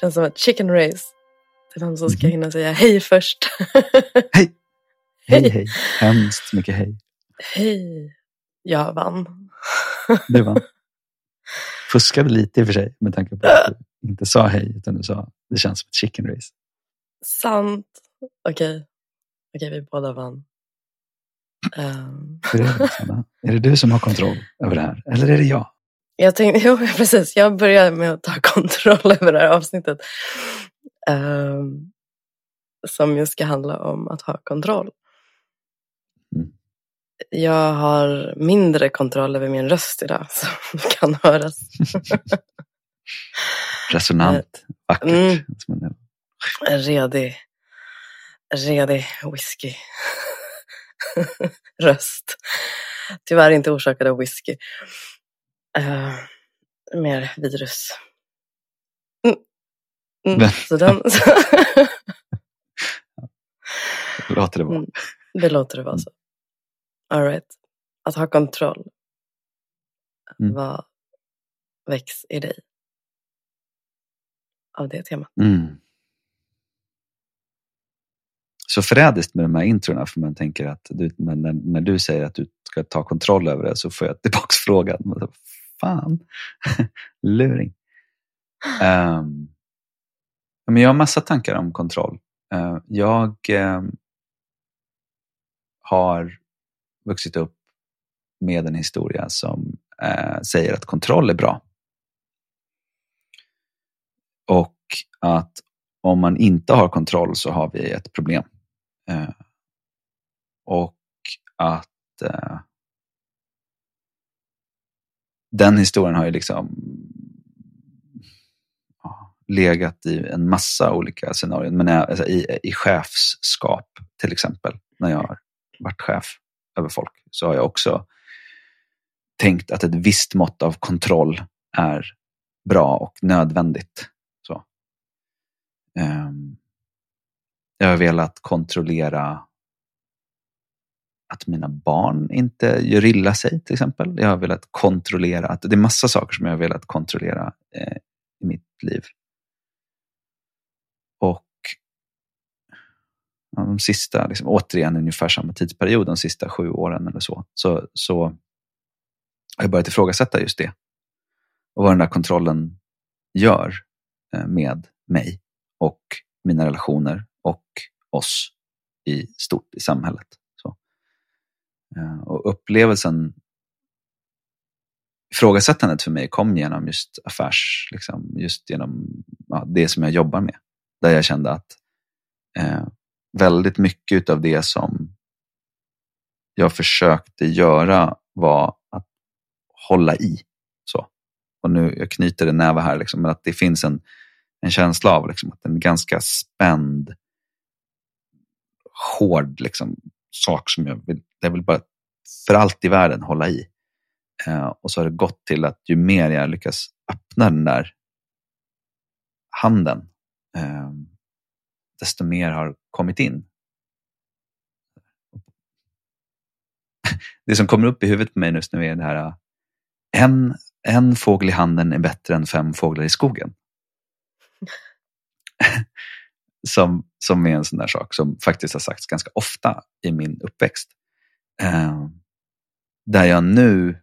Känns som ett chicken race. Det är någon som ska Mhm. hinna säga hej först. Hej! Hej, Hej. Hemskt mycket hej. hej. Jag vann. Du vann. Fuskade lite i och för sig med tanke på att du inte sa hej utan du sa det känns som ett chicken race. Sant. Okej. Okej, vi båda vann. Hur är det? Är det du som har kontroll över det här? Eller är det jag? Jag tänkte, jo precis, jag börjar med att ta kontroll över det här avsnittet. Ehm, som just ska handla om att ha kontroll. Mm. Jag har mindre kontroll över min röst idag som kan höras. Resonant, vackert. Mm. En- En redig, redig whisky. Röst. Tyvärr inte orsakad av whisky. Eh, mer virus. Mm. Mm. Så den, Låter det vara. Mm. det låter det vara så. All right. Att ha kontroll. Mm. Vad väcks i dig? Av det temat. Mm. Så förrädiskt med de här introna för man tänker att du, när, när, när du säger att du ska ta kontroll över det så får jag tillbaks frågan. Fan, luring. Um, men jag har massa tankar om kontroll. Uh, jag um, har vuxit upp med en historia som uh, säger att kontroll är bra. Och att om man inte har kontroll så har vi ett problem. Uh, och att eh, den historien har ju liksom ja, legat i en massa olika scenarion. Men jag, alltså, i, i chefskap till exempel, när jag har varit chef över folk, så har jag också tänkt att ett visst mått av kontroll är bra och nödvändigt. Så. Um, jag har velat kontrollera att mina barn inte gör illa sig till exempel. Jag har velat kontrollera, att det är massa saker som jag har velat kontrollera eh, i mitt liv. Och ja, de sista, liksom, återigen ungefär samma tidsperiod, de sista sju åren eller så, så, så har jag börjat ifrågasätta just det. Och vad den där kontrollen gör eh, med mig och mina relationer och oss i stort i samhället. Eh, och upplevelsen, ifrågasättandet för mig kom genom just affärs, liksom, just genom ja, det som jag jobbar med. Där jag kände att eh, väldigt mycket av det som jag försökte göra var att hålla i. Så. Och nu, jag knyter en näve här, liksom, men att det finns en, en känsla av liksom, att en ganska spänd, hård liksom, sak som jag vill, jag vill bara för allt i världen hålla i. Eh, och så har det gått till att ju mer jag lyckas öppna den där handen, eh, desto mer har kommit in. Det som kommer upp i huvudet på mig just nu är det här, eh, en, en fågel i handen är bättre än fem fåglar i skogen. som, som är en sån där sak som faktiskt har sagts ganska ofta i min uppväxt. Eh, där jag nu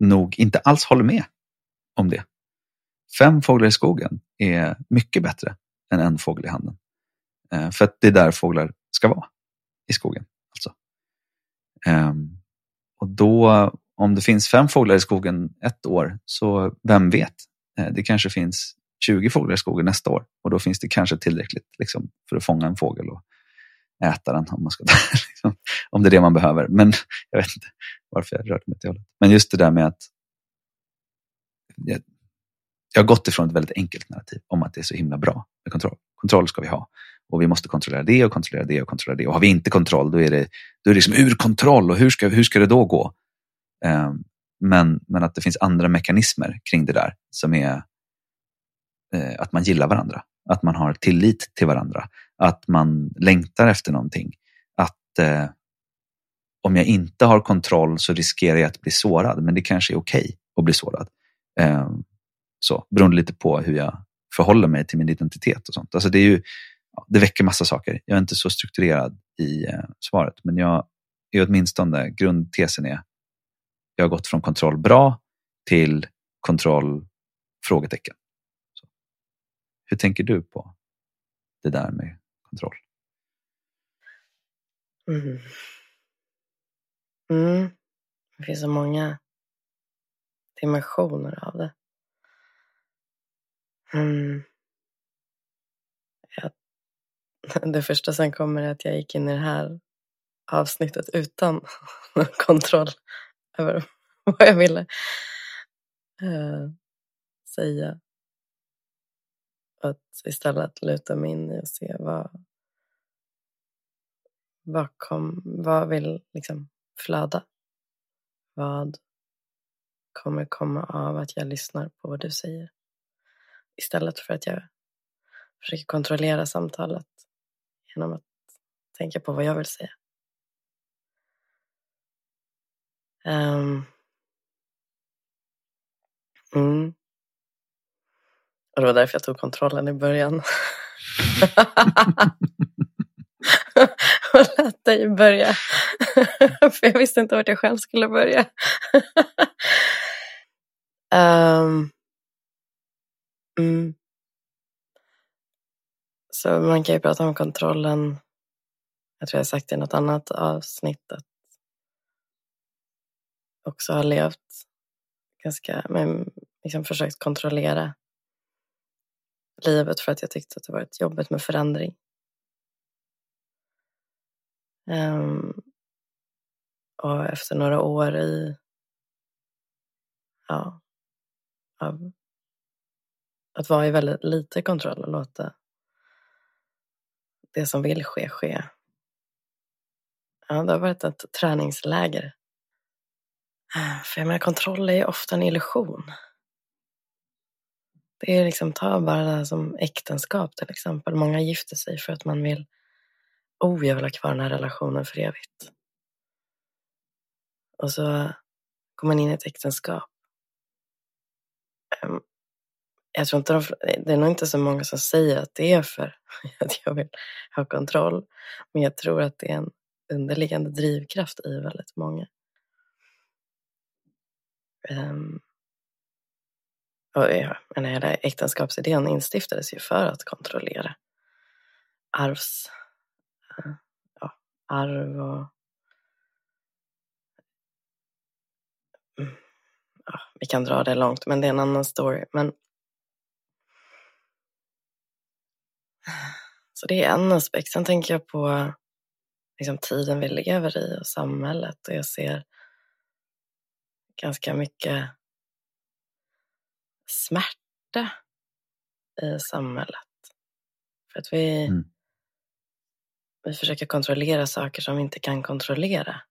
nog inte alls håller med om det. Fem fåglar i skogen är mycket bättre än en fågel i handen. Eh, för att det är där fåglar ska vara, i skogen. Alltså. Eh, och då, om det finns fem fåglar i skogen ett år, så vem vet? Eh, det kanske finns 20 fåglar i skogen nästa år och då finns det kanske tillräckligt liksom, för att fånga en fågel och äta den om, man ska, liksom, om det är det man behöver. Men jag vet inte varför jag rörde mig åt det hållet. Men just det där med att jag, jag har gått ifrån ett väldigt enkelt narrativ om att det är så himla bra med kontroll. Kontroll ska vi ha. Och vi måste kontrollera det och kontrollera det och kontrollera det. Och har vi inte kontroll då är det, då är det liksom ur kontroll och hur ska, hur ska det då gå? Um, men, men att det finns andra mekanismer kring det där som är eh, att man gillar varandra. Att man har tillit till varandra. Att man längtar efter någonting. Att eh, om jag inte har kontroll så riskerar jag att bli sårad. Men det kanske är okej att bli sårad. Eh, så, beroende lite på hur jag förhåller mig till min identitet och sånt. Alltså det, är ju, det väcker massa saker. Jag är inte så strukturerad i eh, svaret, men jag är åtminstone, grundtesen är, jag har gått från kontroll bra till kontroll frågetecken. Hur tänker du på det där med kontroll? Mm. Mm. Det finns så många dimensioner av det. Mm. Jag, Det första som kommer är att jag gick in i det här avsnittet utan kontroll över vad jag ville uh, säga. Att istället luta mig in i och se vad, vad, kom, vad vill liksom flöda. Vad kommer komma av att jag lyssnar på vad du säger. Istället för att jag försöker kontrollera samtalet genom att tänka på vad jag vill säga. Um, mm. Och det var därför jag tog kontrollen i början. och lät dig börja. För jag visste inte vart jag själv skulle börja. um, mm. Så man kan ju prata om kontrollen. Jag tror jag sagt i något annat avsnitt att också har levt ganska, men liksom försökt kontrollera livet för att jag tyckte att det varit jobbigt med förändring. Um, och efter några år i ja, av att vara i väldigt lite kontroll och låta det som vill ske, ske. Ja, det har varit ett träningsläger. För jag menar, kontroll är ju ofta en illusion. Det är liksom, ta bara det här som äktenskap till exempel. Många gifter sig för att man vill oh, jag vill ha kvar den här relationen för evigt. Och så går man in i ett äktenskap. Ehm, jag tror inte de, det är nog inte så många som säger att det är för att jag vill ha kontroll. Men jag tror att det är en underliggande drivkraft i väldigt många. Um, men hela äktenskapsidén instiftades ju för att kontrollera arvs eh, ja, arv och mm, ja, vi kan dra det långt, men det är en annan story. Men så det är en aspekt. Sen tänker jag på liksom, tiden vi lever i och samhället och jag ser ganska mycket smärta i samhället. För att vi, mm. Vi försöker kontrollera saker som vi inte kan kontrollera.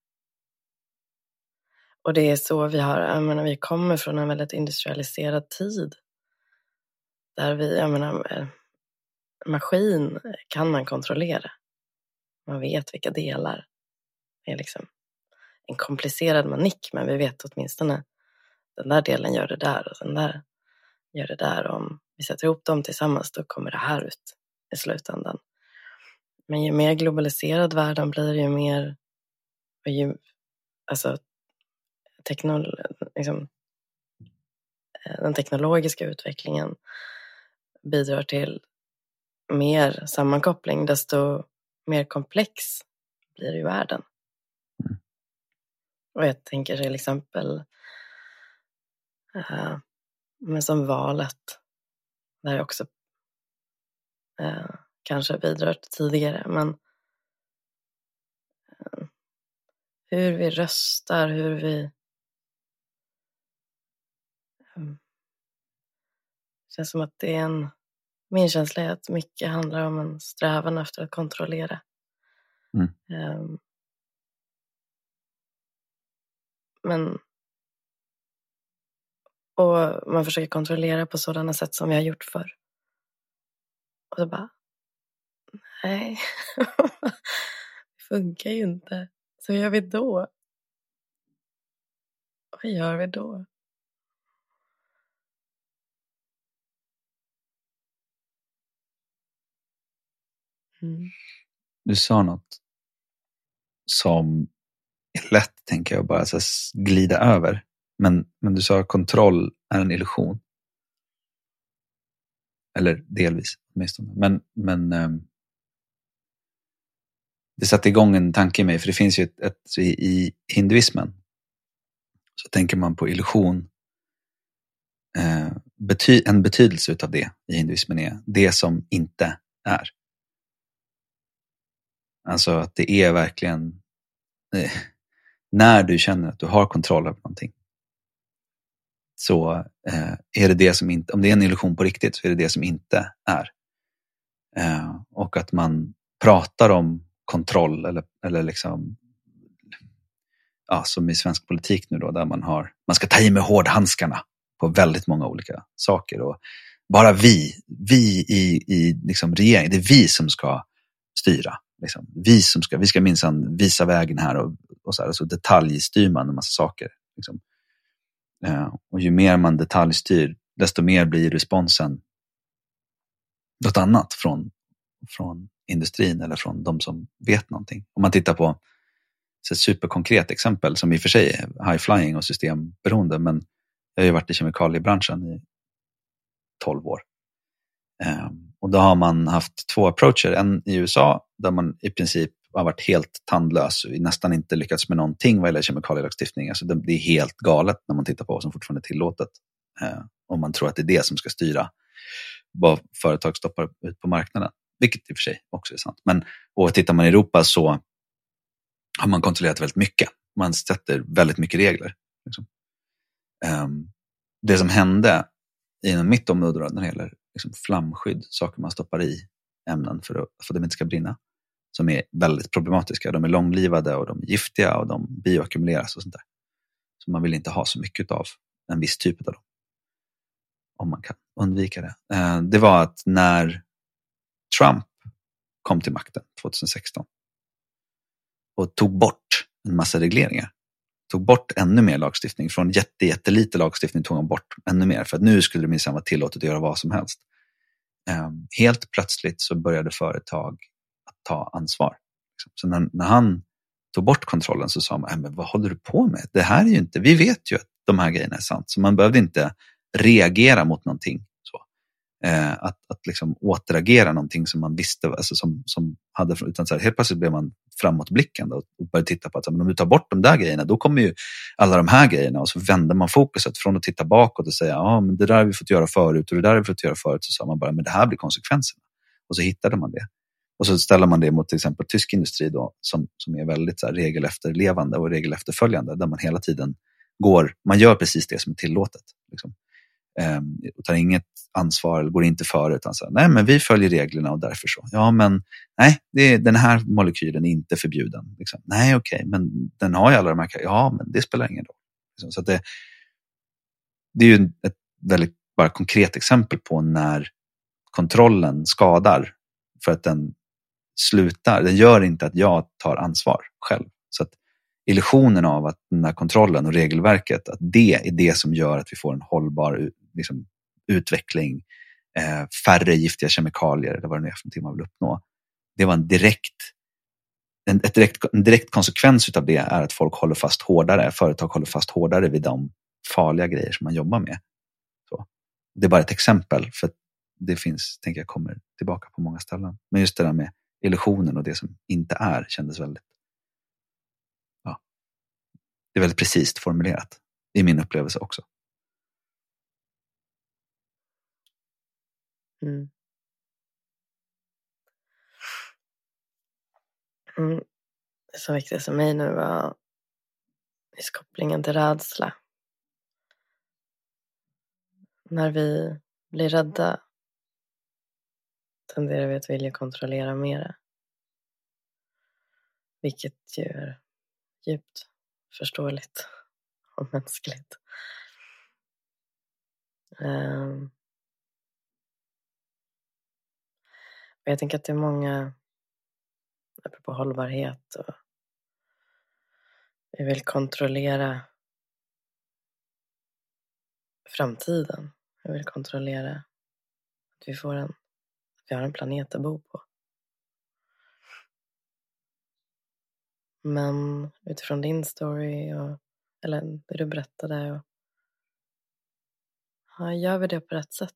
Och det är så vi har, jag menar, vi kommer från en väldigt industrialiserad tid. Där vi, jag menar, eh, maskin kan man kontrollera. Man vet vilka delar. Det är liksom en komplicerad manik, men vi vet åtminstone den där delen gör det där och den där gör det där. Om vi sätter ihop dem tillsammans, då kommer det här ut i slutändan. Men ju mer globaliserad världen blir, ju mer ju, alltså, teknol, liksom, eh, den teknologiska utvecklingen bidrar till mer sammankoppling, desto mer komplex blir ju världen. Mm. Och jag tänker till exempel uh, men som valet, där jag också uh, kanske bidrar tidigare. Men eh, hur vi röstar, hur vi... Det känns som att det är en... Min känsla är att mycket handlar om en strävan efter att kontrollera. Mm. Um, men... Och man försöker kontrollera på sådana sätt som vi har gjort förr. Och så bara, nej, det funkar ju inte. Så hur gör vi då? Vad gör vi då? Mm. Du sa något som är lätt, tänker jag, bara så glida över. Men, men du sa kontroll är en illusion. Eller delvis åtminstone. Men, men um, det satte igång en tanke i mig, för det finns ju ett, ett i, i hinduismen så tänker man på illusion. Eh, bety en betydelse utav det i hinduismen är det som inte är. Alltså att det är verkligen eh, när du känner att du har kontroll över någonting så eh, är det det som inte, om det är en illusion på riktigt så är det det som inte är. Eh, och att man pratar om kontroll eller, eller liksom, ja, som i svensk politik nu då, där man har, man ska ta i med hårdhandskarna på väldigt många olika saker. Och bara vi, vi i, i liksom regeringen, det är vi som ska styra. Liksom. Vi, som ska, vi ska minsann visa vägen här och, och så, här, och så detaljstyr man en massa saker. Liksom. Eh, och ju mer man detaljstyr, desto mer blir responsen något annat från, från industrin eller från de som vet någonting. Om man tittar på ett superkonkret exempel som i och för sig är high flying och systemberoende, men jag har ju varit i kemikaliebranschen i 12 år. Eh, och då har man haft två approacher, en i USA där man i princip har varit helt tandlös och nästan inte lyckats med någonting vad gäller kemikalielagstiftning. Alltså det, det är helt galet när man tittar på vad som fortfarande är tillåtet. Eh, om man tror att det är det som ska styra vad företag stoppar ut på marknaden. Vilket i och för sig också är sant. Men och tittar man i Europa så har man kontrollerat väldigt mycket. Man sätter väldigt mycket regler. Liksom. Um, det som hände inom mitt område när det gäller liksom flamskydd, saker man stoppar i ämnen för att, för att de inte ska brinna, som är väldigt problematiska. De är långlivade och de är giftiga och de bioackumuleras och sånt där. Så man vill inte ha så mycket av en viss typ av dem. Om man kan undvika det. Eh, det var att när Trump kom till makten 2016 och tog bort en massa regleringar. Tog bort ännu mer lagstiftning. Från jätte, jättelite lagstiftning tog han bort ännu mer. För att nu skulle det minsann vara tillåtet att göra vad som helst. Eh, helt plötsligt så började företag ta ansvar. Liksom. Så när, när han tog bort kontrollen så sa man, äh, men vad håller du på med? Det här är ju inte, vi vet ju att de här grejerna är sant. Så man behövde inte reagera mot någonting eh, att, att liksom återagera någonting som man visste, alltså som, som hade, utan så här, helt plötsligt blev man framåtblickande och, och började titta på att om du tar bort de där grejerna, då kommer ju alla de här grejerna och så vände man fokuset från att titta bakåt och säga, ja men det där har vi fått göra förut och det där har vi fått göra förut, så sa man bara, men det här blir konsekvenserna. Och så hittade man det. Och så ställer man det mot till exempel tysk industri då, som, som är väldigt så här, regelefterlevande och regelefterföljande, där man hela tiden går, man gör precis det som är tillåtet. Liksom. Ehm, och tar inget ansvar eller går inte före utan säger nej men vi följer reglerna och därför så. Ja men nej, det, den här molekylen är inte förbjuden. Liksom. Nej okej, okay, men den har ju alla de här, ja men det spelar ingen roll. Liksom. Så det, det är ju ett väldigt bara konkret exempel på när kontrollen skadar för att den slutar, den gör inte att jag tar ansvar själv. Så att illusionen av att den här kontrollen och regelverket, att det är det som gör att vi får en hållbar liksom, utveckling, eh, färre giftiga kemikalier eller vad det nu är för någonting man vill uppnå. Det var en direkt, en, ett direkt, en direkt konsekvens av det är att folk håller fast hårdare, företag håller fast hårdare vid de farliga grejer som man jobbar med. Så. Det är bara ett exempel, för det finns, tänker jag, kommer tillbaka på många ställen. Men just det där med illusionen och det som inte är kändes väldigt ja, det är väldigt precis formulerat Det är min upplevelse också. Mm. Mm. Det som väcktes för mig nu var just kopplingen till rädsla. När vi blir rädda tenderar vi att vilja kontrollera mera. Vilket ju är djupt förståeligt och mänskligt. Um, jag tänker att det är många, apropå hållbarhet och vi vill kontrollera framtiden. Vi vill kontrollera att vi får en, vi har en planet att bo på. Men utifrån din story, och, eller det du berättade, och, ja, gör vi det på rätt sätt?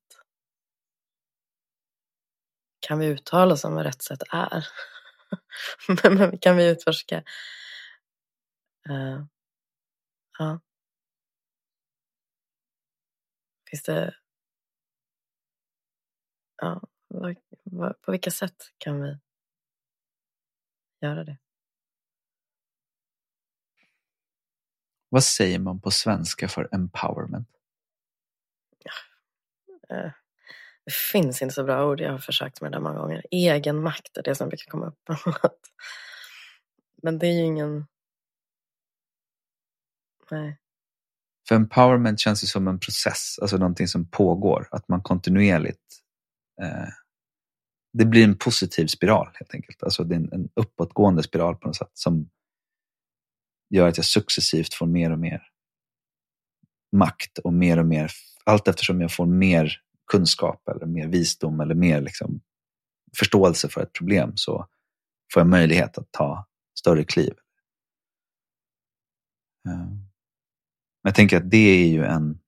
Kan vi uttala oss om vad rätt sätt är? Men kan vi utforska? Uh, ja. Finns det... Ja, vad, vad, på vilka sätt kan vi göra det? Vad säger man på svenska för empowerment? Eh, det finns inte så bra ord. Jag har försökt med det många gånger. Egenmakt är det som brukar komma upp. Men det är ju ingen... Nej. För empowerment känns ju som en process, alltså någonting som pågår. Att man kontinuerligt... Eh, det blir en positiv spiral helt enkelt. Alltså det är en, en uppåtgående spiral på något sätt som gör att jag successivt får mer och mer makt och mer och mer, allt eftersom jag får mer kunskap eller mer visdom eller mer liksom förståelse för ett problem så får jag möjlighet att ta större kliv. Men jag tänker att det är ju en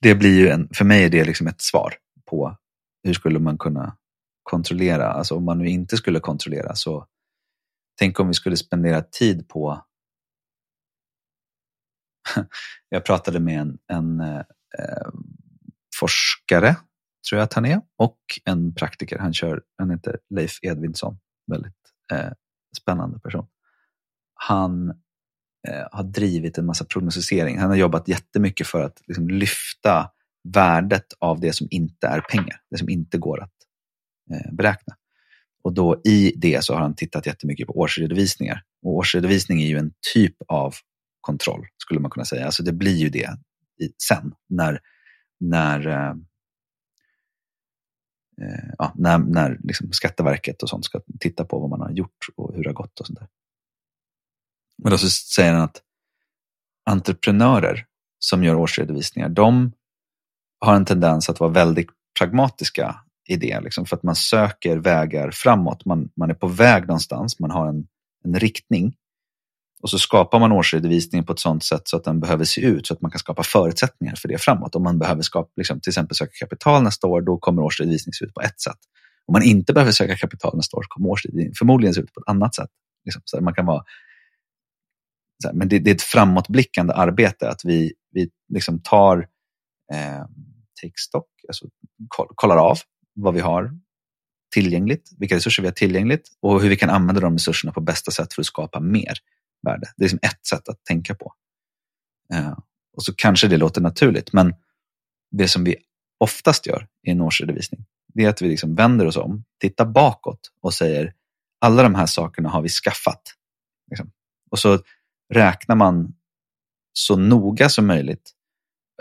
det blir ju en, för mig är det liksom ett svar på hur skulle man kunna kontrollera, alltså om man nu inte skulle kontrollera så tänk om vi skulle spendera tid på jag pratade med en, en eh, forskare, tror jag att han är, och en praktiker. Han, kör, han heter Leif Edvinsson, väldigt eh, spännande person. Han Eh, har drivit en massa prognostisering. Han har jobbat jättemycket för att liksom, lyfta värdet av det som inte är pengar, det som inte går att eh, beräkna. Och då i det så har han tittat jättemycket på årsredovisningar. Och årsredovisning är ju en typ av kontroll, skulle man kunna säga. Alltså det blir ju det i, sen när, när, eh, eh, ja, när, när liksom Skatteverket och sånt ska titta på vad man har gjort och hur det har gått och sånt där. Men då så säger han att entreprenörer som gör årsredovisningar, de har en tendens att vara väldigt pragmatiska i det, liksom, för att man söker vägar framåt. Man, man är på väg någonstans, man har en, en riktning och så skapar man årsredovisningen på ett sådant sätt så att den behöver se ut så att man kan skapa förutsättningar för det framåt. Om man behöver skapa, liksom, till exempel söka kapital nästa år, då kommer årsredovisningen se ut på ett sätt. Om man inte behöver söka kapital nästa år, så kommer årsredovisningen förmodligen se ut på ett annat sätt. Liksom, så man kan vara, här, men det, det, är ett framåtblickande arbete, att vi, vi liksom tar eh, take stock, alltså kollar av vad vi har tillgängligt, vilka resurser vi har tillgängligt och hur vi kan använda de resurserna på bästa sätt för att skapa mer värde. Det är liksom ett sätt att tänka på. Eh, och så kanske det låter naturligt, men det som vi oftast gör i en årsredovisning, det är att vi liksom vänder oss om, tittar bakåt och säger alla de här sakerna har vi skaffat. Liksom. Och så räknar man så noga som möjligt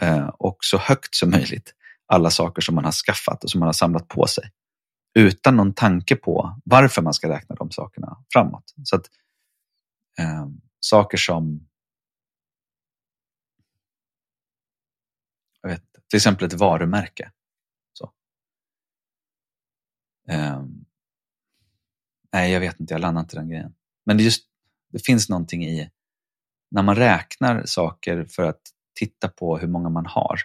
eh, och så högt som möjligt alla saker som man har skaffat och som man har samlat på sig. Utan någon tanke på varför man ska räkna de sakerna framåt. Så att eh, saker som jag vet, till exempel ett varumärke. Så. Eh, nej, jag vet inte, jag landar inte den grejen. Men det, just, det finns någonting i när man räknar saker för att titta på hur många man har.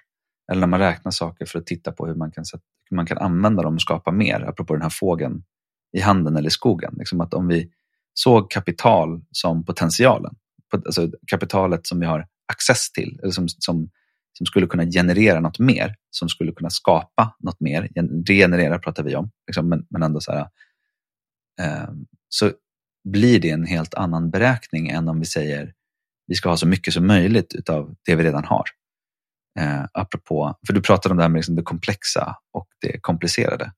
Eller när man räknar saker för att titta på hur man kan, hur man kan använda dem och skapa mer. Apropå den här fågeln i handen eller i skogen. Liksom att om vi såg kapital som potentialen. Alltså kapitalet som vi har access till, eller som, som, som skulle kunna generera något mer, som skulle kunna skapa något mer. Regenerera pratar vi om, liksom, men, men ändå så här, eh, så blir det en helt annan beräkning än om vi säger vi ska ha så mycket som möjligt av det vi redan har. Eh, apropå, för du pratade om det här med liksom det komplexa och det komplicerade.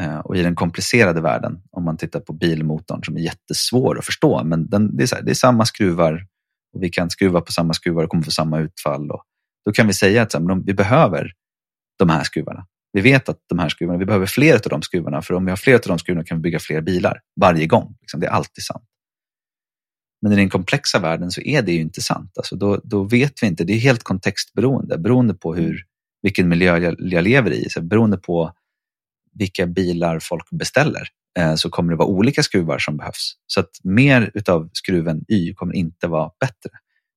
Eh, och i den komplicerade världen, om man tittar på bilmotorn som är jättesvår att förstå, men den, det, är här, det är samma skruvar och vi kan skruva på samma skruvar och kommer få samma utfall. Och då kan vi säga att här, vi behöver de här skruvarna. Vi vet att de här skruvarna, vi behöver fler av de skruvarna, för om vi har fler av de skruvarna kan vi bygga fler bilar varje gång. Liksom, det är alltid sant. Men i den komplexa världen så är det ju inte sant. Alltså då, då vet vi inte, det är helt kontextberoende, beroende på hur, vilken miljö jag, jag lever i, så beroende på vilka bilar folk beställer eh, så kommer det vara olika skruvar som behövs. Så att mer utav skruven Y kommer inte vara bättre.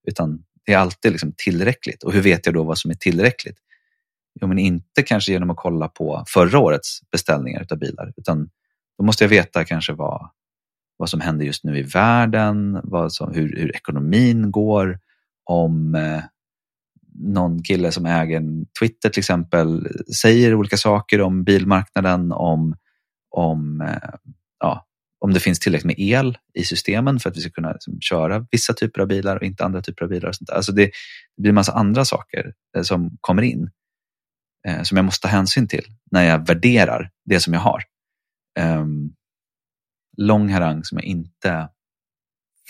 Utan det är alltid liksom tillräckligt. Och hur vet jag då vad som är tillräckligt? Jo, men inte kanske genom att kolla på förra årets beställningar av bilar. Utan då måste jag veta kanske vad, vad som händer just nu i världen, vad som, hur, hur ekonomin går, om eh, någon kille som äger Twitter till exempel säger olika saker om bilmarknaden, om, om, eh, ja, om det finns tillräckligt med el i systemen för att vi ska kunna liksom, köra vissa typer av bilar och inte andra typer av bilar. Och sånt där. Alltså det, det blir en massa andra saker eh, som kommer in eh, som jag måste ta hänsyn till när jag värderar det som jag har. Um, lång harang som jag inte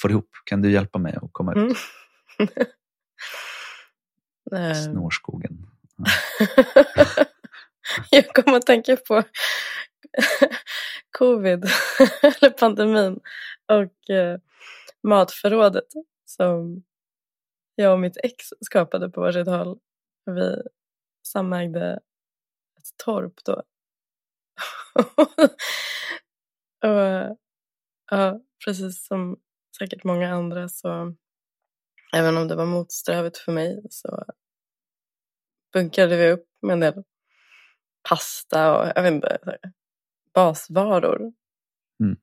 får ihop. Kan du hjälpa mig att komma ut? Mm. Snårskogen. jag kommer att tänka på covid, eller pandemin och eh, matförrådet som jag och mitt ex skapade på varsitt håll. Vi samägde ett torp då. Och, ja, precis som säkert många andra så även om det var motsträvigt för mig så bunkrade vi upp med en del pasta och jag vet inte, basvaror. Mm.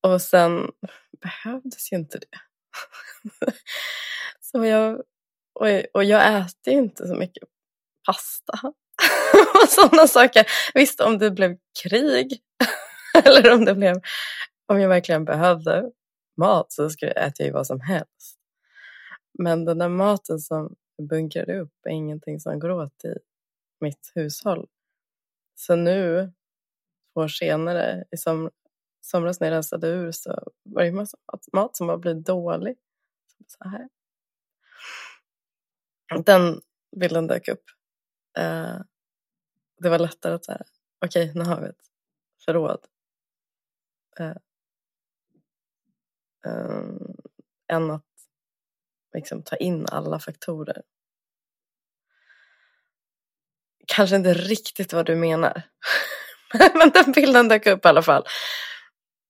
Och sen behövdes ju inte det. så jag, och, och jag äter ju inte så mycket pasta och sådana saker. Visst, om det blev krig eller om det blev, om jag verkligen behövde mat så skulle jag äta ju vad som helst. Men den där maten som bunkrade upp är ingenting som går åt i mitt hushåll. Så nu, två år senare, i som, somras när jag rensade ur så var det massa mat som har blivit dålig. Så här. Den bilden dök upp. Uh, det var lättare att säga, okej, okay, nu har vi ett förråd. Uh, uh, än att liksom, ta in alla faktorer. Kanske inte riktigt vad du menar. Men den bilden dök upp i alla fall.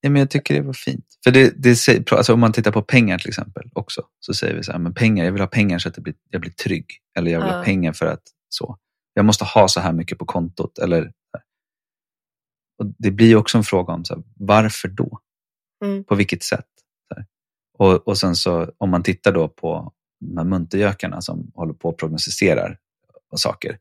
Ja, men jag tycker det var fint. För det, det, alltså om man tittar på pengar till exempel också. Så säger vi så här, men pengar, jag vill ha pengar så att blir, jag blir trygg. Eller jag vill ja. ha pengar för att så. Jag måste ha så här mycket på kontot. Eller, och det blir också en fråga om så här, varför då? Mm. På vilket sätt? Och, och sen så om man tittar då på de här muntergökarna som håller på och prognostiserar och saker.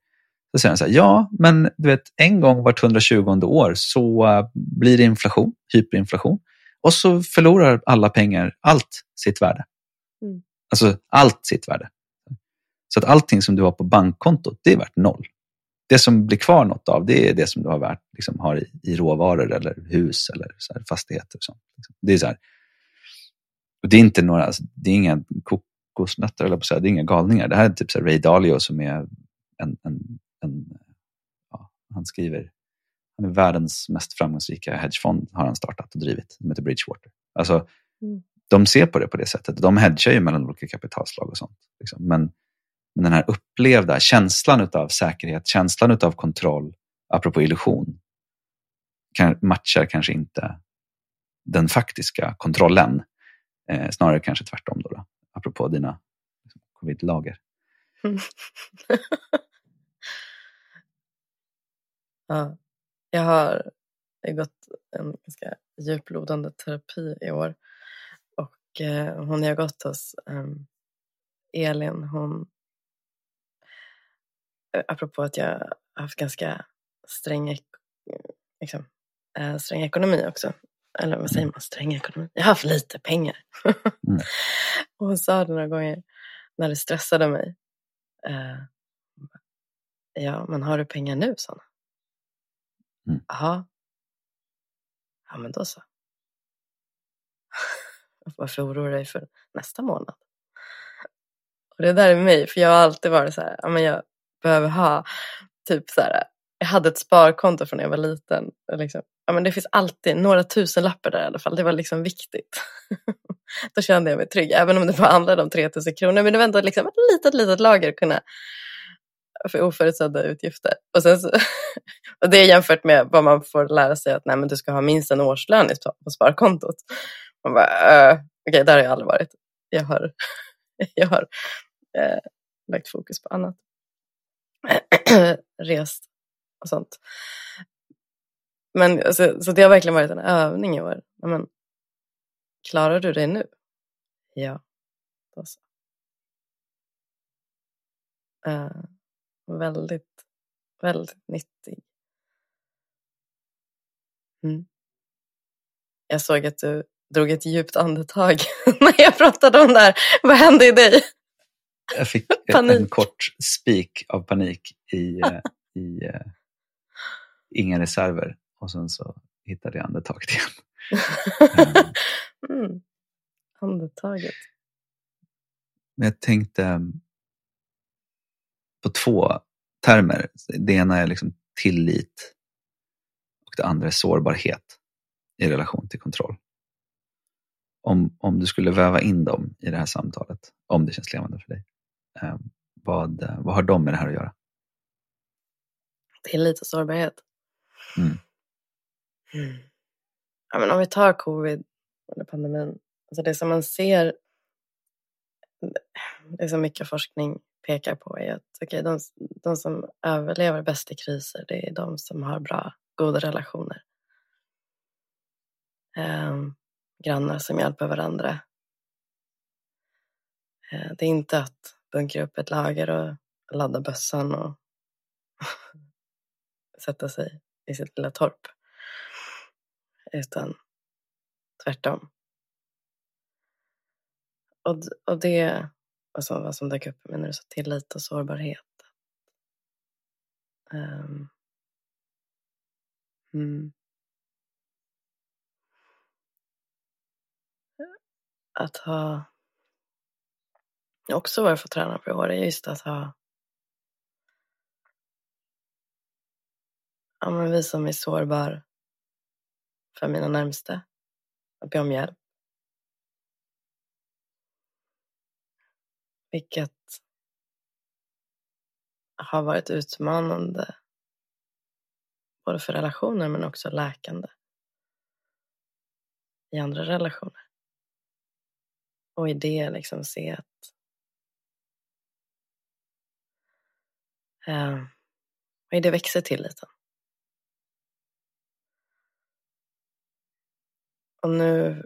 Så säger han så här, ja, men du vet, en gång vart 120 år så blir det inflation, hyperinflation. Och så förlorar alla pengar allt sitt värde. Mm. Alltså allt sitt värde. Så att allting som du har på bankkontot, det är värt noll. Det som blir kvar något av, det är det som du har, värt, liksom, har i, i råvaror eller hus eller så här, fastigheter. Och sånt. Liksom. Det är så här, och det är inte några, alltså, det är inga kokosnötter, eller på säga, det är inga galningar. Det här är typ så Ray Dalio som är en, en, en ja, han skriver, han är världens mest framgångsrika hedgefond har han startat och drivit, som heter Bridgewater. Alltså, mm. De ser på det på det sättet. De hedgar ju mellan olika kapitalslag och sånt. Liksom. Men, men den här upplevda känslan av säkerhet, känslan av kontroll, apropå illusion, matchar kanske inte den faktiska kontrollen Eh, snarare kanske tvärtom då, då apropå dina liksom, covid-lager. ja, jag har gått en ganska djuplodande terapi i år och eh, hon jag gått hos, eh, Elin, hon apropå att jag har haft ganska sträng, liksom, eh, sträng ekonomi också eller vad säger man, sträng ekonomi. Jag har haft lite pengar. Mm. och hon sa det några gånger när det stressade mig. Uh, ja, men har du pengar nu, sa mm. Jaha. Mm. Ja, men då så. Varför oroar du dig för nästa månad? Och det där är mig, för jag har alltid varit så här, ja, men jag behöver ha typ så här, jag hade ett sparkonto från när jag var liten. Liksom ja, men det finns alltid några tusenlappar där i alla fall. Det var liksom viktigt. Då kände jag mig trygg, även om det bara handlade om 3000 kronor. Men det var ändå liksom ett litet, litet lager att kunna för oförutsedda utgifter. Och sen så och det är jämfört med vad man får lära sig att nej, men du ska ha minst en årslön på sparkontot. Man bara, uh, okej, okay, där har jag aldrig varit. Jag har, jag har uh, lagt fokus på annat. Rest och sånt. Men alltså, så det har verkligen varit en övning i år. Men, klarar du dig nu? Ja, då så. Uh, väldigt, väldigt nyttig. Mm. Jag såg att du drog ett djupt andetag när jag pratade om det här. Vad hände i dig? Jag fick en kort spik av panik i, eh, i uh, inga reserver och sen så hittade jag andetaget igen. mm. Andetaget. Men jag tänkte på två termer. Det ena är liksom tillit och det andra är sårbarhet i relation till kontroll. Om, om du skulle väva in dem i det här samtalet, om det känns levande för dig, eh, vad, vad har de med det här att göra? Tillit och sårbarhet. Mm. Mm. Ja, men om vi tar covid eller pandemin, alltså det som man ser, det som mycket forskning pekar på är att okay, de, de som överlever bäst i kriser, det är de som har bra, goda relationer. Eh, grannar som hjälper varandra. Eh, det är inte att bunkra upp ett lager och ladda bössan och sätta sig i sitt lilla torp. Utan tvärtom. Och, och det alltså vad som dök upp med när du sa tillit och sårbarhet. Um, mm. Att ha också vad jag får träna på i år är just att ha ja, men visa mig sårbar för mina närmsta. Att be om hjälp. Vilket har varit utmanande både för relationer men också läkande i andra relationer. Och i det liksom se att eh, det växer tilliten. Och nu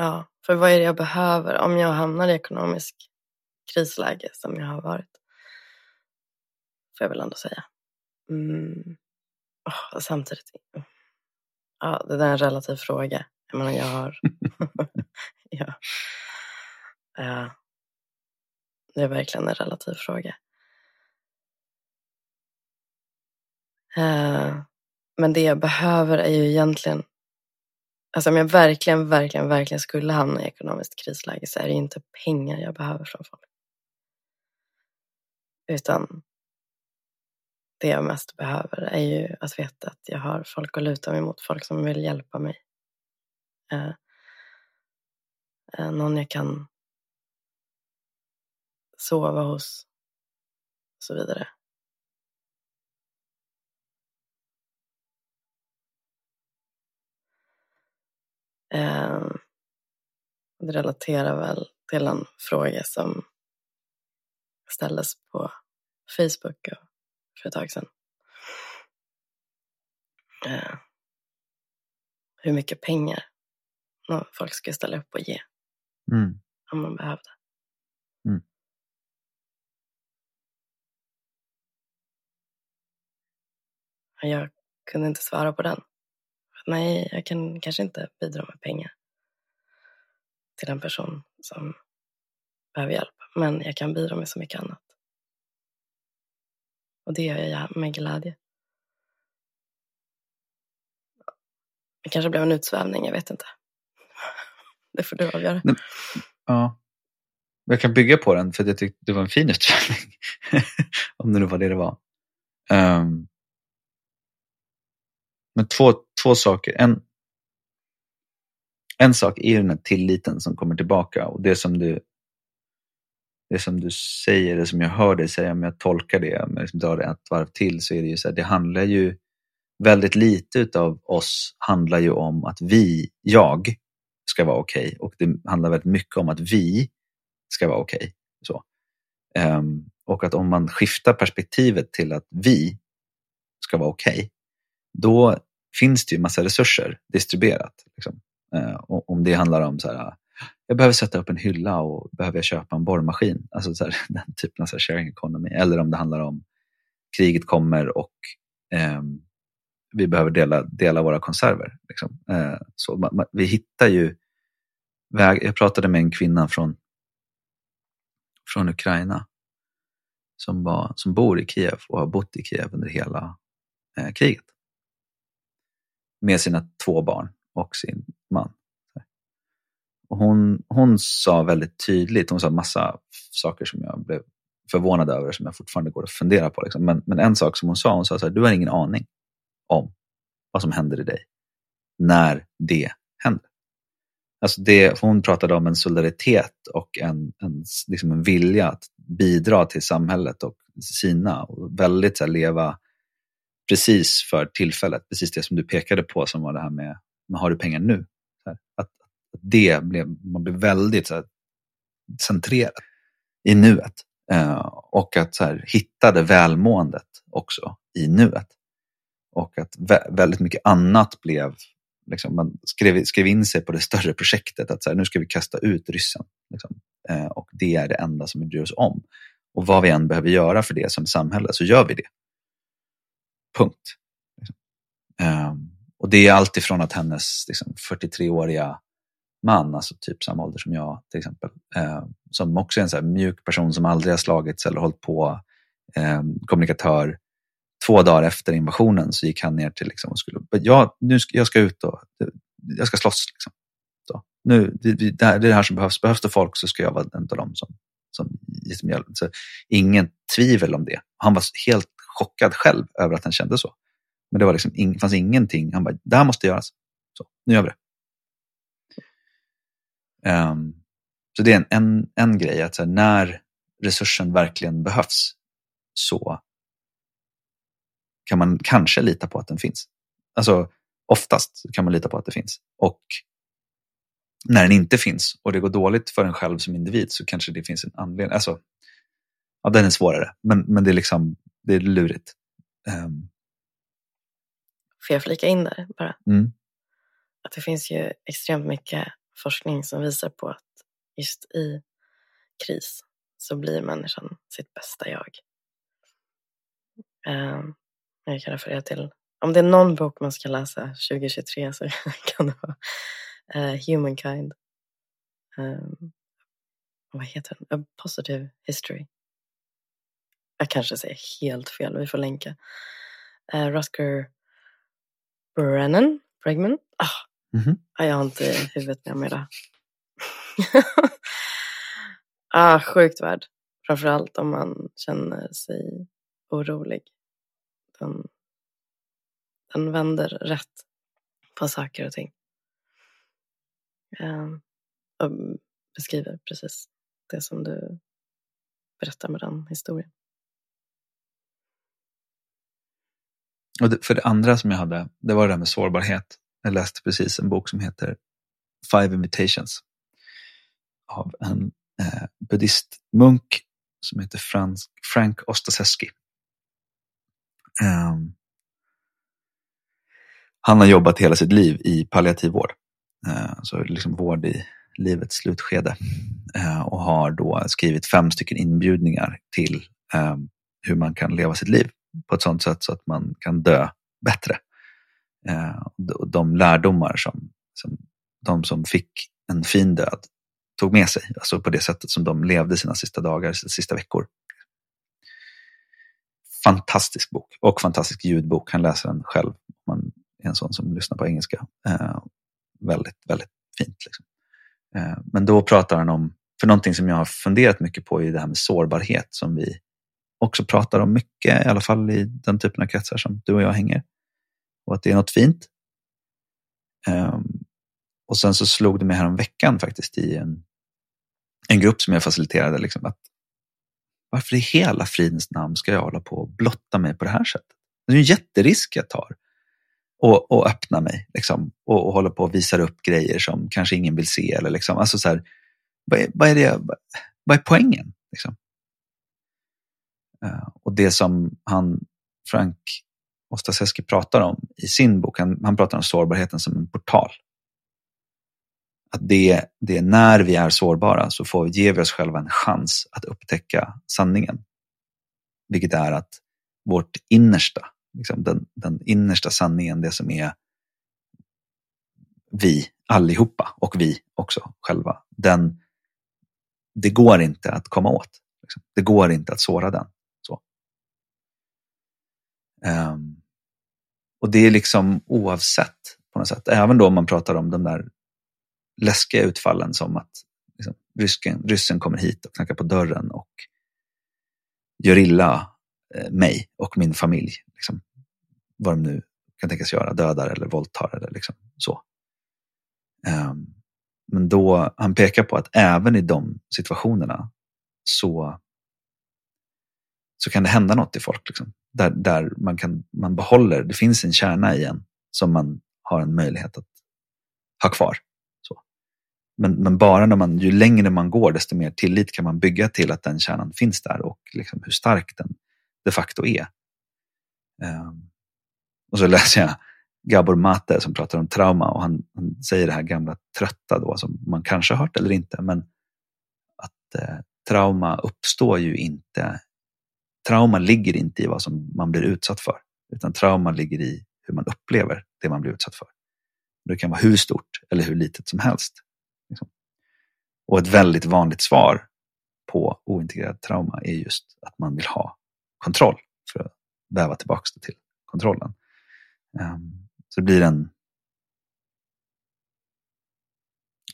Ja, för vad är det jag behöver om jag hamnar i ekonomisk krisläge som jag har varit? Får jag väl ändå säga. Mm. Oh, samtidigt, ja, det där är en relativ fråga. Jag menar, jag har... ja. ja. Det är verkligen en relativ fråga. Uh, Eh, men det jag behöver är ju egentligen Alltså om jag verkligen, verkligen, verkligen skulle hamna i ekonomiskt krisläge så är det inte pengar jag behöver från folk. Utan det jag mest behöver är ju att veta att jag har folk att luta mig mot, folk som vill hjälpa mig. Eh, eh, någon jag kan sova hos och så vidare. Eh, det relaterar väl till en fråga som ställdes på Facebook för ett tag sedan. Eh, hur mycket pengar folk ska ställa upp och ge mm. om man behövde. Mm. Jag kunde inte svara på den nej, jag kan kanske inte bidra med pengar till en person som behöver hjälp. Men jag kan bidra med så mycket annat. Och det gör jag med glädje. Det kanske blev en utsvävning, jag vet inte. Det får du avgöra. Ja. Jag kan bygga på den för jag tyckte det var en fin utsvävning. Om det nu var det det var. Um, men två, två saker. En, en sak är ju den här tilliten som kommer tillbaka och det som du det som du säger, det som jag hör dig säga, om jag tolkar det, om jag liksom drar det ett varv till, så är det ju så här, det handlar ju väldigt lite av oss handlar ju om att vi, jag, ska vara okej okay, och det handlar väldigt mycket om att vi ska vara okej. Okay. Um, ehm, och att om man skiftar perspektivet till att vi ska vara okej, okay, då finns det ju massa resurser distribuerat. Liksom. Uh, om det handlar om så här, jag behöver sätta upp en hylla och behöver jag köpa en borrmaskin. Alltså så här, den typen av så här sharing economy. Eller om det handlar om kriget kommer och eh, vi behöver dela, dela våra konserver. Liksom. Eh, så man, man, vi hittar ju väg. Jag pratade med en kvinna från, från Ukraina som, var, som bor i Kiev och har bott i Kiev under hela eh, kriget. Med sina två barn och sin man. Och hon, hon sa väldigt tydligt, hon sa massa saker som jag blev förvånad över som jag fortfarande går att fundera på. Liksom. Men, men en sak som hon sa, hon sa så här, du har ingen aning om vad som händer i dig när det händer. Alltså det, hon pratade om en solidaritet och en, en, liksom en vilja att bidra till samhället och sina och väldigt så här, leva precis för tillfället. Precis det som du pekade på som var det här med, men har du pengar nu? Att, att, det blev, man blev väldigt så här, centrerad i nuet. Eh, och att så här, hitta det välmåendet också i nuet. Och att vä väldigt mycket annat blev liksom, man skrev, skrev in sig på det större projektet att så här, nu ska vi kasta ut ryssen. Liksom. Eh, och det är det enda som vi bryr oss om. Och vad vi än behöver göra för det som samhälle så gör vi det. Punkt. Um, och det är alltifrån att hennes liksom, 43-åriga man, alltså typ samma ålder som jag till exempel, eh, som också är en så mjuk person som aldrig har slagits eller hållit på, eh, kommunikatör, två dagar efter invasionen så gick han ner till liksom och skulle, ja, nu ska, jag ska ut och jag ska slåss. Liksom. Så, nu, det, det, är det här som behövs. Behövs det folk så ska jag vara en av dem som, som, som hjälper. Så ingen tvivel om det. Han var helt chockad själv över att han kände så. Men det var liksom, in, fanns ingenting. Han bara, det här måste göras. Så, nu gör vi det. Um, så det är en, en, en grej, att här, när resursen verkligen behövs så kan man kanske lita på att den finns. Alltså oftast kan man lita på att det finns. Och när den inte finns och det går dåligt för en själv som individ så kanske det finns en anledning. Alltså, ja, den är svårare, men, men det, är liksom, det är lurigt. Um. Får jag flika in där bara? Mm. Att det finns ju extremt mycket forskning som visar på att just i kris så blir människan sitt bästa jag. Um, jag kan referera till. Om det är någon bok man ska läsa 2023 så kan det vara uh, Humankind. Um, vad heter den? A Positive History. Jag kanske säger helt fel, vi får länka. Uh, Rutger Brennan? Bregman? Ah, mm -hmm. Jag har inte huvudet med mig idag. ah, sjukt värd. Framförallt om man känner sig orolig den, den vänder rätt på saker och ting. Um, och beskriver precis det som du berättar med den historien. Och det, för det andra som jag hade, det var det där med sårbarhet. Jag läste precis en bok som heter Five Invitations av en eh, buddhistmunk som heter Frank, Frank Ostaseski. Um, han har jobbat hela sitt liv i palliativ vård. Uh, så liksom vård i livets slutskede. Uh, och har då skrivit fem stycken inbjudningar till um, hur man kan leva sitt liv på ett sådant sätt så att man kan dö bättre. Eh, de lärdomar som, som de som fick en fin död tog med sig, alltså på det sättet som de levde sina sista dagar, sina sista veckor fantastisk bok och fantastisk ljudbok. Han läser den själv. Man är en sån som lyssnar på engelska. Eh, väldigt, väldigt fint. Liksom. Eh, men då pratar han om, för någonting som jag har funderat mycket på är det här med sårbarhet som vi också pratar om mycket, i alla fall i den typen av kretsar som du och jag hänger. Och att det är något fint. Um, och sen så slog det mig veckan faktiskt i en, en grupp som jag faciliterade, liksom, att Varför i hela fridens namn ska jag hålla på och blotta mig på det här sättet? Det är en jätterisk jag tar. Och, och öppna mig liksom, och, och hålla på och visa upp grejer som kanske ingen vill se. Eller liksom, alltså så här, vad, är, vad, är det, vad är poängen? Liksom? Eh, och det som han, Frank Ostaseski pratar om i sin bok, han, han pratar om sårbarheten som en portal. Att det, det är när vi är sårbara så får, ger vi oss själva en chans att upptäcka sanningen. Vilket är att vårt innersta, liksom den, den innersta sanningen, det som är vi allihopa och vi också själva, den, det går inte att komma åt. Liksom. Det går inte att såra den. Um, och det är liksom oavsett på något sätt, även då om man pratar om de där läskiga utfallen som att liksom, rysken, ryssen kommer hit och knackar på dörren och gör illa eh, mig och min familj. Liksom, vad de nu kan tänkas göra, dödar eller våldtar eller liksom så. Um, men då, han pekar på att även i de situationerna så, så kan det hända något i folk. Liksom, där där man, kan, man behåller, det finns en kärna i en som man har en möjlighet att ha kvar. Så. Men, men bara när man, ju längre man går desto mer tillit kan man bygga till att den kärnan finns där och liksom hur stark den de facto är. Um, och så läser jag Gabor Mate som pratar om trauma och han, han, säger det här gamla trötta då som man kanske har hört eller inte men att eh, trauma uppstår ju inte trauma ligger inte i vad som man blir utsatt för utan trauma ligger i hur man upplever det man blir utsatt för. Det kan vara hur stort eller hur litet som helst. Liksom. Och ett väldigt vanligt svar på ointegrerat trauma är just att man vill ha kontroll för att väva tillbaka det till kontrollen. Ehm, så det blir en,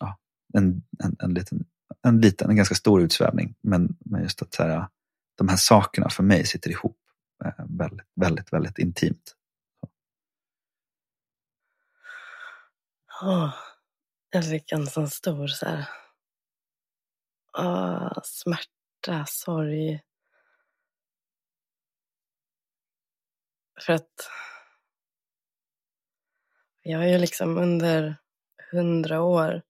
ja, en, en, en, liten, en liten, en ganska stor utsvävning. Men, men just att så här, de här sakerna för mig sitter ihop eh, väldigt, väldigt, väldigt intimt. Oh, jag fick en sån stor så här, oh, smärta, sorg. För att jag har ju liksom under hundra år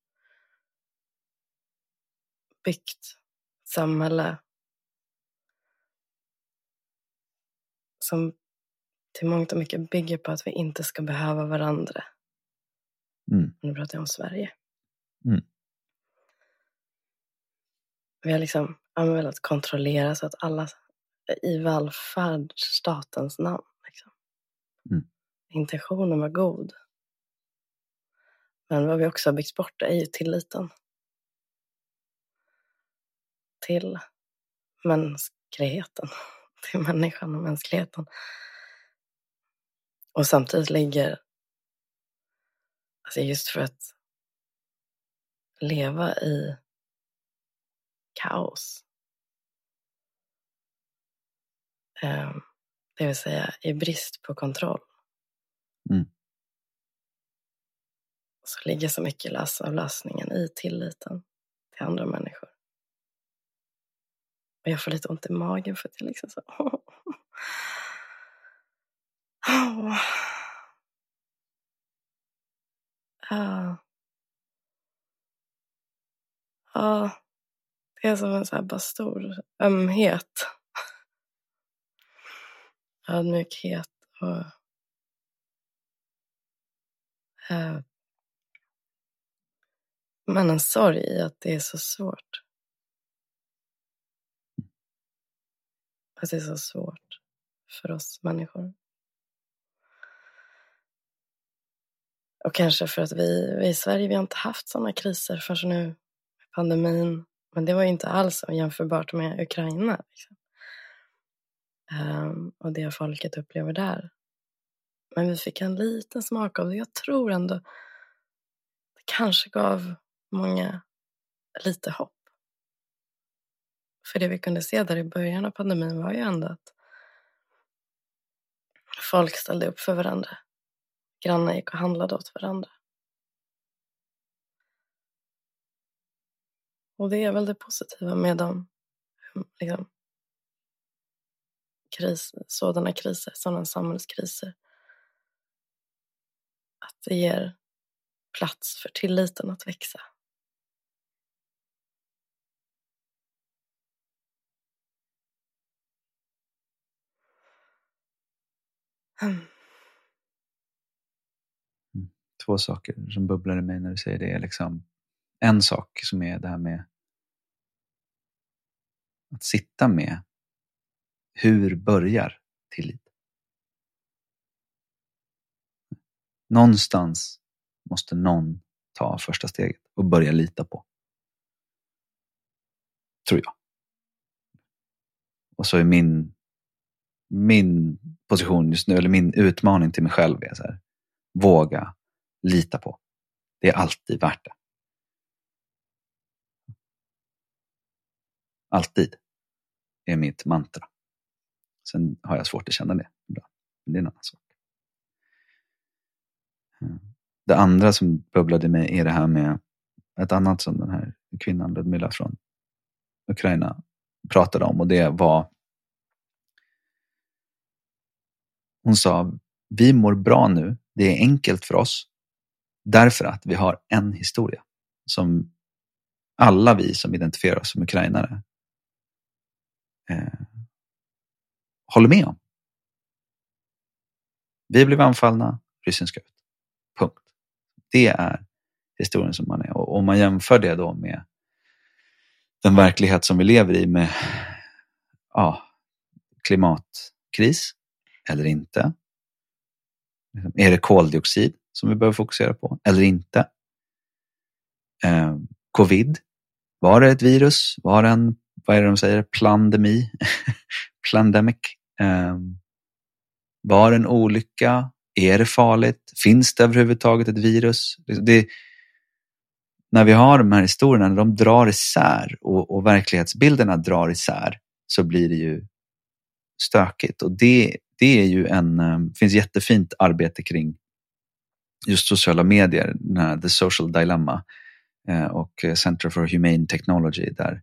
byggt samhälle som till mångt och mycket bygger på att vi inte ska behöva varandra. Mm. Nu pratar jag om Sverige. Mm. Vi har liksom velat kontrollera så att alla i välfärdsstatens namn. Liksom. Mm. Intentionen var god. Men vad vi också har byggt bort är ju tilliten. Till mänskligheten. Till människan och mänskligheten. Och samtidigt ligger, alltså just för att leva i kaos. Ehm, det vill säga i brist på kontroll. Mm så ligger så mycket av lösningen i tilliten till andra människor. Och jag får lite ont i magen för att jag liksom så... Oh. Ja. Ja. Det är som en så här bara stor ömhet. Ödmjukhet och eh, men en sorg i att det är så svårt. Att det är så svårt för oss människor. Och kanske för att vi, vi i Sverige vi har inte haft sådana kriser förrän nu. Pandemin. Men det var ju inte alls jämförbart med Ukraina. Liksom. Um, och det folket upplever där. Men vi fick en liten smak av det. Jag tror ändå det kanske gav många lite hopp. För det vi kunde se där i början av pandemin var ju ändå att folk ställde upp för varandra. Grannar gick och handlade åt varandra. Och det är väl det positiva med de Liksom, kris, sådana kriser, sådana samhällskriser. Att det ger plats för tilliten att växa. Mm. Två saker som bubblar i mig när du säger det. Liksom en sak som är det här med att sitta med hur börjar tillit? Någonstans måste någon ta första steget och börja lita på. Tror jag. Och så är min, min position just nu, eller min utmaning till mig själv är så här, våga lita på. Det är alltid värt det. Alltid är mitt mantra. Sen har jag svårt att känna det ibland. Men det är en annan sak. Mm. Det andra som bubblade i mig är det här med ett annat som den här kvinnan Ludmilla från Ukraina pratade om och det var Hon sa, vi mår bra nu, det är enkelt för oss därför att vi har en historia som alla vi som identifierar oss som ukrainare eh, håller med om. Vi blev anfallna, ryssen ska ut. Punkt. Det är historien som man är. Och om man jämför det då med den verklighet som vi lever i med ja, klimatkris eller inte. Är det koldioxid som vi behöver fokusera på eller inte? Eh, covid, var det ett virus? Var det en, vad är det de säger, plandemi? Plandemic? Eh, var det en olycka? Är det farligt? Finns det överhuvudtaget ett virus? Det, när vi har de här historierna, när de drar isär och, och verklighetsbilderna drar isär så blir det ju stökigt. Och det, det är ju en, det finns jättefint arbete kring just sociala medier, den här The Social Dilemma eh, och Center for Humane Technology där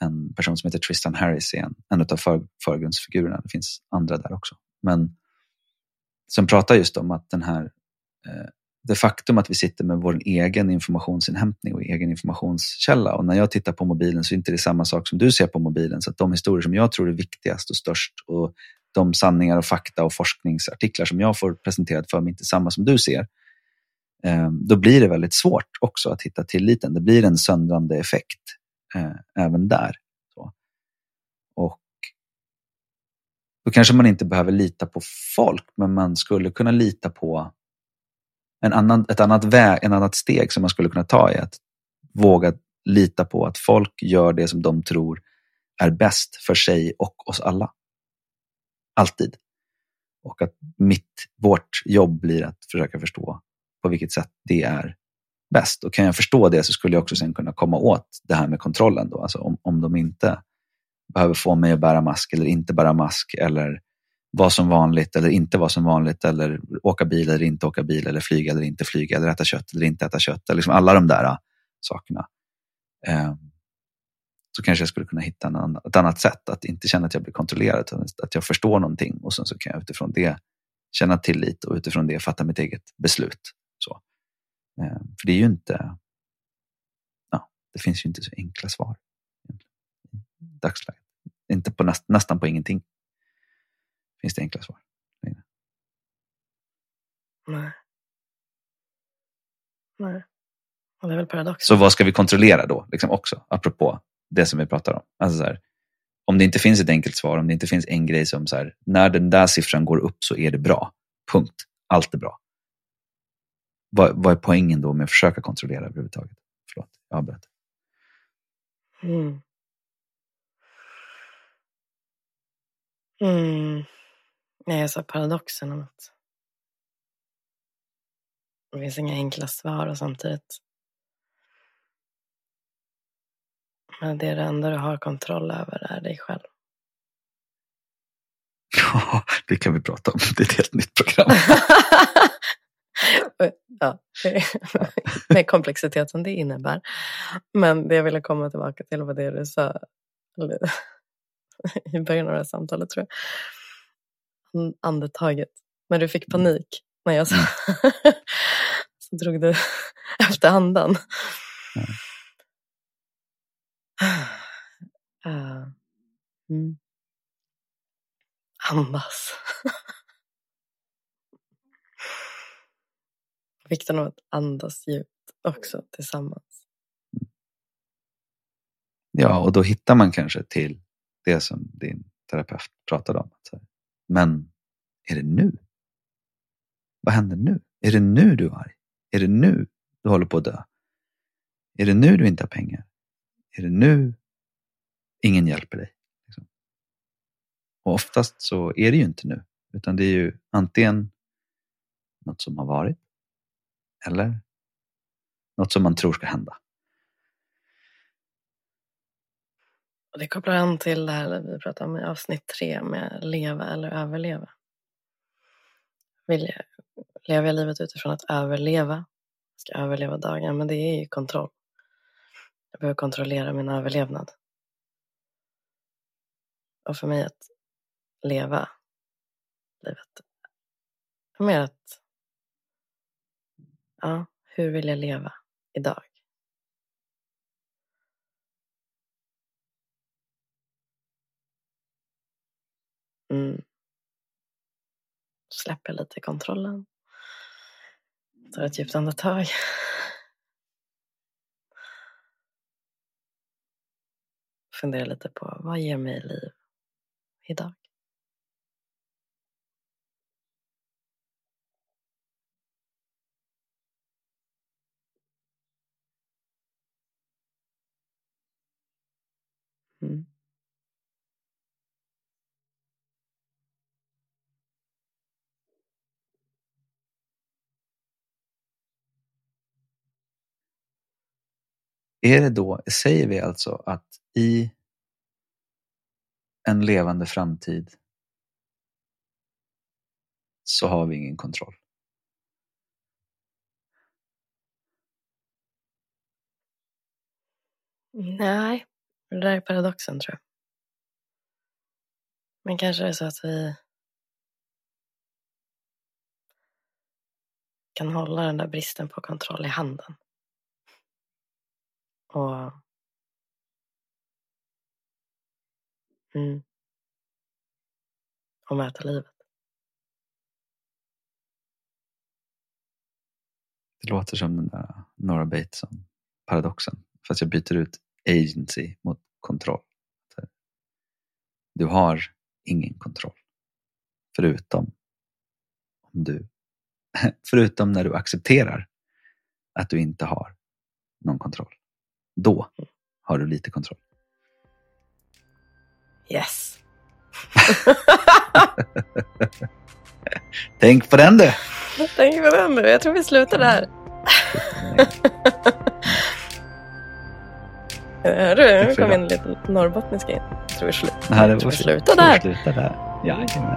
en person som heter Tristan Harris är en, en av förgrundsfigurerna. Det finns andra där också. Men som pratar just om att den här eh, det faktum att vi sitter med vår egen informationsinhämtning och egen informationskälla. Och när jag tittar på mobilen så är det inte det samma sak som du ser på mobilen. Så att de historier som jag tror är viktigast och störst och de sanningar och fakta och forskningsartiklar som jag får presenterat för mig inte samma som du ser. Eh, då blir det väldigt svårt också att hitta tilliten. Det blir en söndrande effekt eh, även där. Och då kanske man inte behöver lita på folk, men man skulle kunna lita på en annan, ett annat väg, en annat steg som man skulle kunna ta är att våga lita på att folk gör det som de tror är bäst för sig och oss alla. Alltid. Och att mitt, vårt jobb blir att försöka förstå på vilket sätt det är bäst. Och kan jag förstå det så skulle jag också sen kunna komma åt det här med kontrollen. Då. Alltså om, om de inte behöver få mig att bära mask eller inte bära mask eller vara som vanligt eller inte vara som vanligt eller åka bil eller inte åka bil eller flyga eller inte flyga eller äta kött eller inte äta kött. Eller liksom alla de där äh, sakerna. Ehm, så kanske jag skulle kunna hitta en, ett annat sätt att inte känna att jag blir kontrollerad, att jag förstår någonting och sen så kan jag utifrån det känna tillit och utifrån det fatta mitt eget beslut. Så. Ehm, för det är ju inte, ja, det finns ju inte så enkla svar i dagsläget. Inte på näst, nästan på ingenting finns det enkla svar. Nej. Nej. Och det är väl paradox. Så vad ska vi kontrollera då, liksom också, apropå det som vi pratar om? Alltså så här, om det inte finns ett enkelt svar, om det inte finns en grej som så här, när den där siffran går upp så är det bra. Punkt. Allt är bra. Vad, vad är poängen då med att försöka kontrollera överhuvudtaget? Förlåt, jag avbröt. Mm. Mm. Nej, jag sa paradoxen om att det finns inga enkla svar och samtidigt men det är det enda du har kontroll över är dig själv. Ja, det kan vi prata om. Det är ett helt nytt program. ja, med komplexiteten det innebär. Men det jag ville komma tillbaka till var det du sa i början av det här samtalet tror jag. Andetaget. När du fick panik när jag sa så drog du efter andan. Uh, mm. Andas. Vikten av att andas djupt också tillsammans. Ja, och då hittar man kanske till det som din terapeut pratade om. Men är det nu? Vad händer nu? Är det nu du är arg? Är det nu du håller på att dö? Är det nu du inte har pengar? Är det nu ingen hjälper dig? Liksom. Och oftast så är det ju inte nu, utan det är ju antingen något som har varit eller något som man tror ska hända. Och det kopplar an till det här vi pratade om i avsnitt tre med leva eller överleva. Vill jag, lever jag livet utifrån att överleva? Ska överleva dagen? Men det är ju kontroll. Jag behöver kontrollera min överlevnad. Och för mig att leva livet mer att, ja, hur vill jag leva idag? Mm. Släpper lite kontrollen. Tar ett djupt andetag. Funderar lite på vad ger mig liv idag? Mm. Är det då, säger vi alltså att i en levande framtid så har vi ingen kontroll? Nej, det där är paradoxen tror jag. Men kanske är det så att vi kan hålla den där bristen på kontroll i handen. Och mm, och möta livet. Det låter som den där Nora Bateson-paradoxen. Fast jag byter ut agency mot kontroll. Eh, du har ingen kontroll. Förutom om du förutom när du accepterar att du inte har någon kontroll. Då har du lite kontroll. Yes. Tänk på den du! Tänk på den du. Jag tror vi slutar där. Hör du? Nu kom in lite norrbottniska in. Jag tror vi, slu- Nej, det tror var vi slutar där. Sluta där. Jajamän.